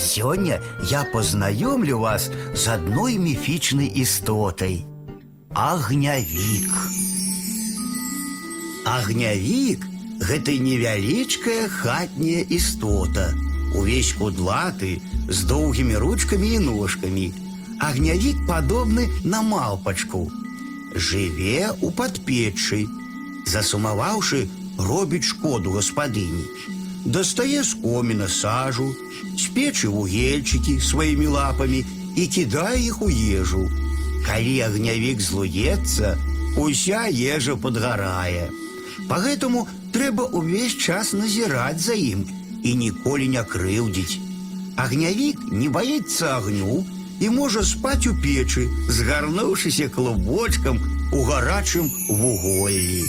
Сёння я познаёмлю вас з адной міфічнай істотай. Агнявік. Агнявік гэта невялічкая хатняя істота. Увесь кудлаты з доўгімі ручкамі і ножкамі. Агнявік падобны на малпачку. Жыве у падпечы. Засумаваўшы, робіць шкоду гаспадыні. Дастае з коміна сажу, з печы вугельчыкі сваімі лапамі і кідае іх у ежу. Калі агнявік злуецца, уся ежа падгарае. Пагэтаму трэба ўвесь час назіраць за ім і ніколі не крыўдзіць. Агнявік не баіцца агню і можа спаць у печы, згарнуўшыся клубочкам у гарачым вуголлі.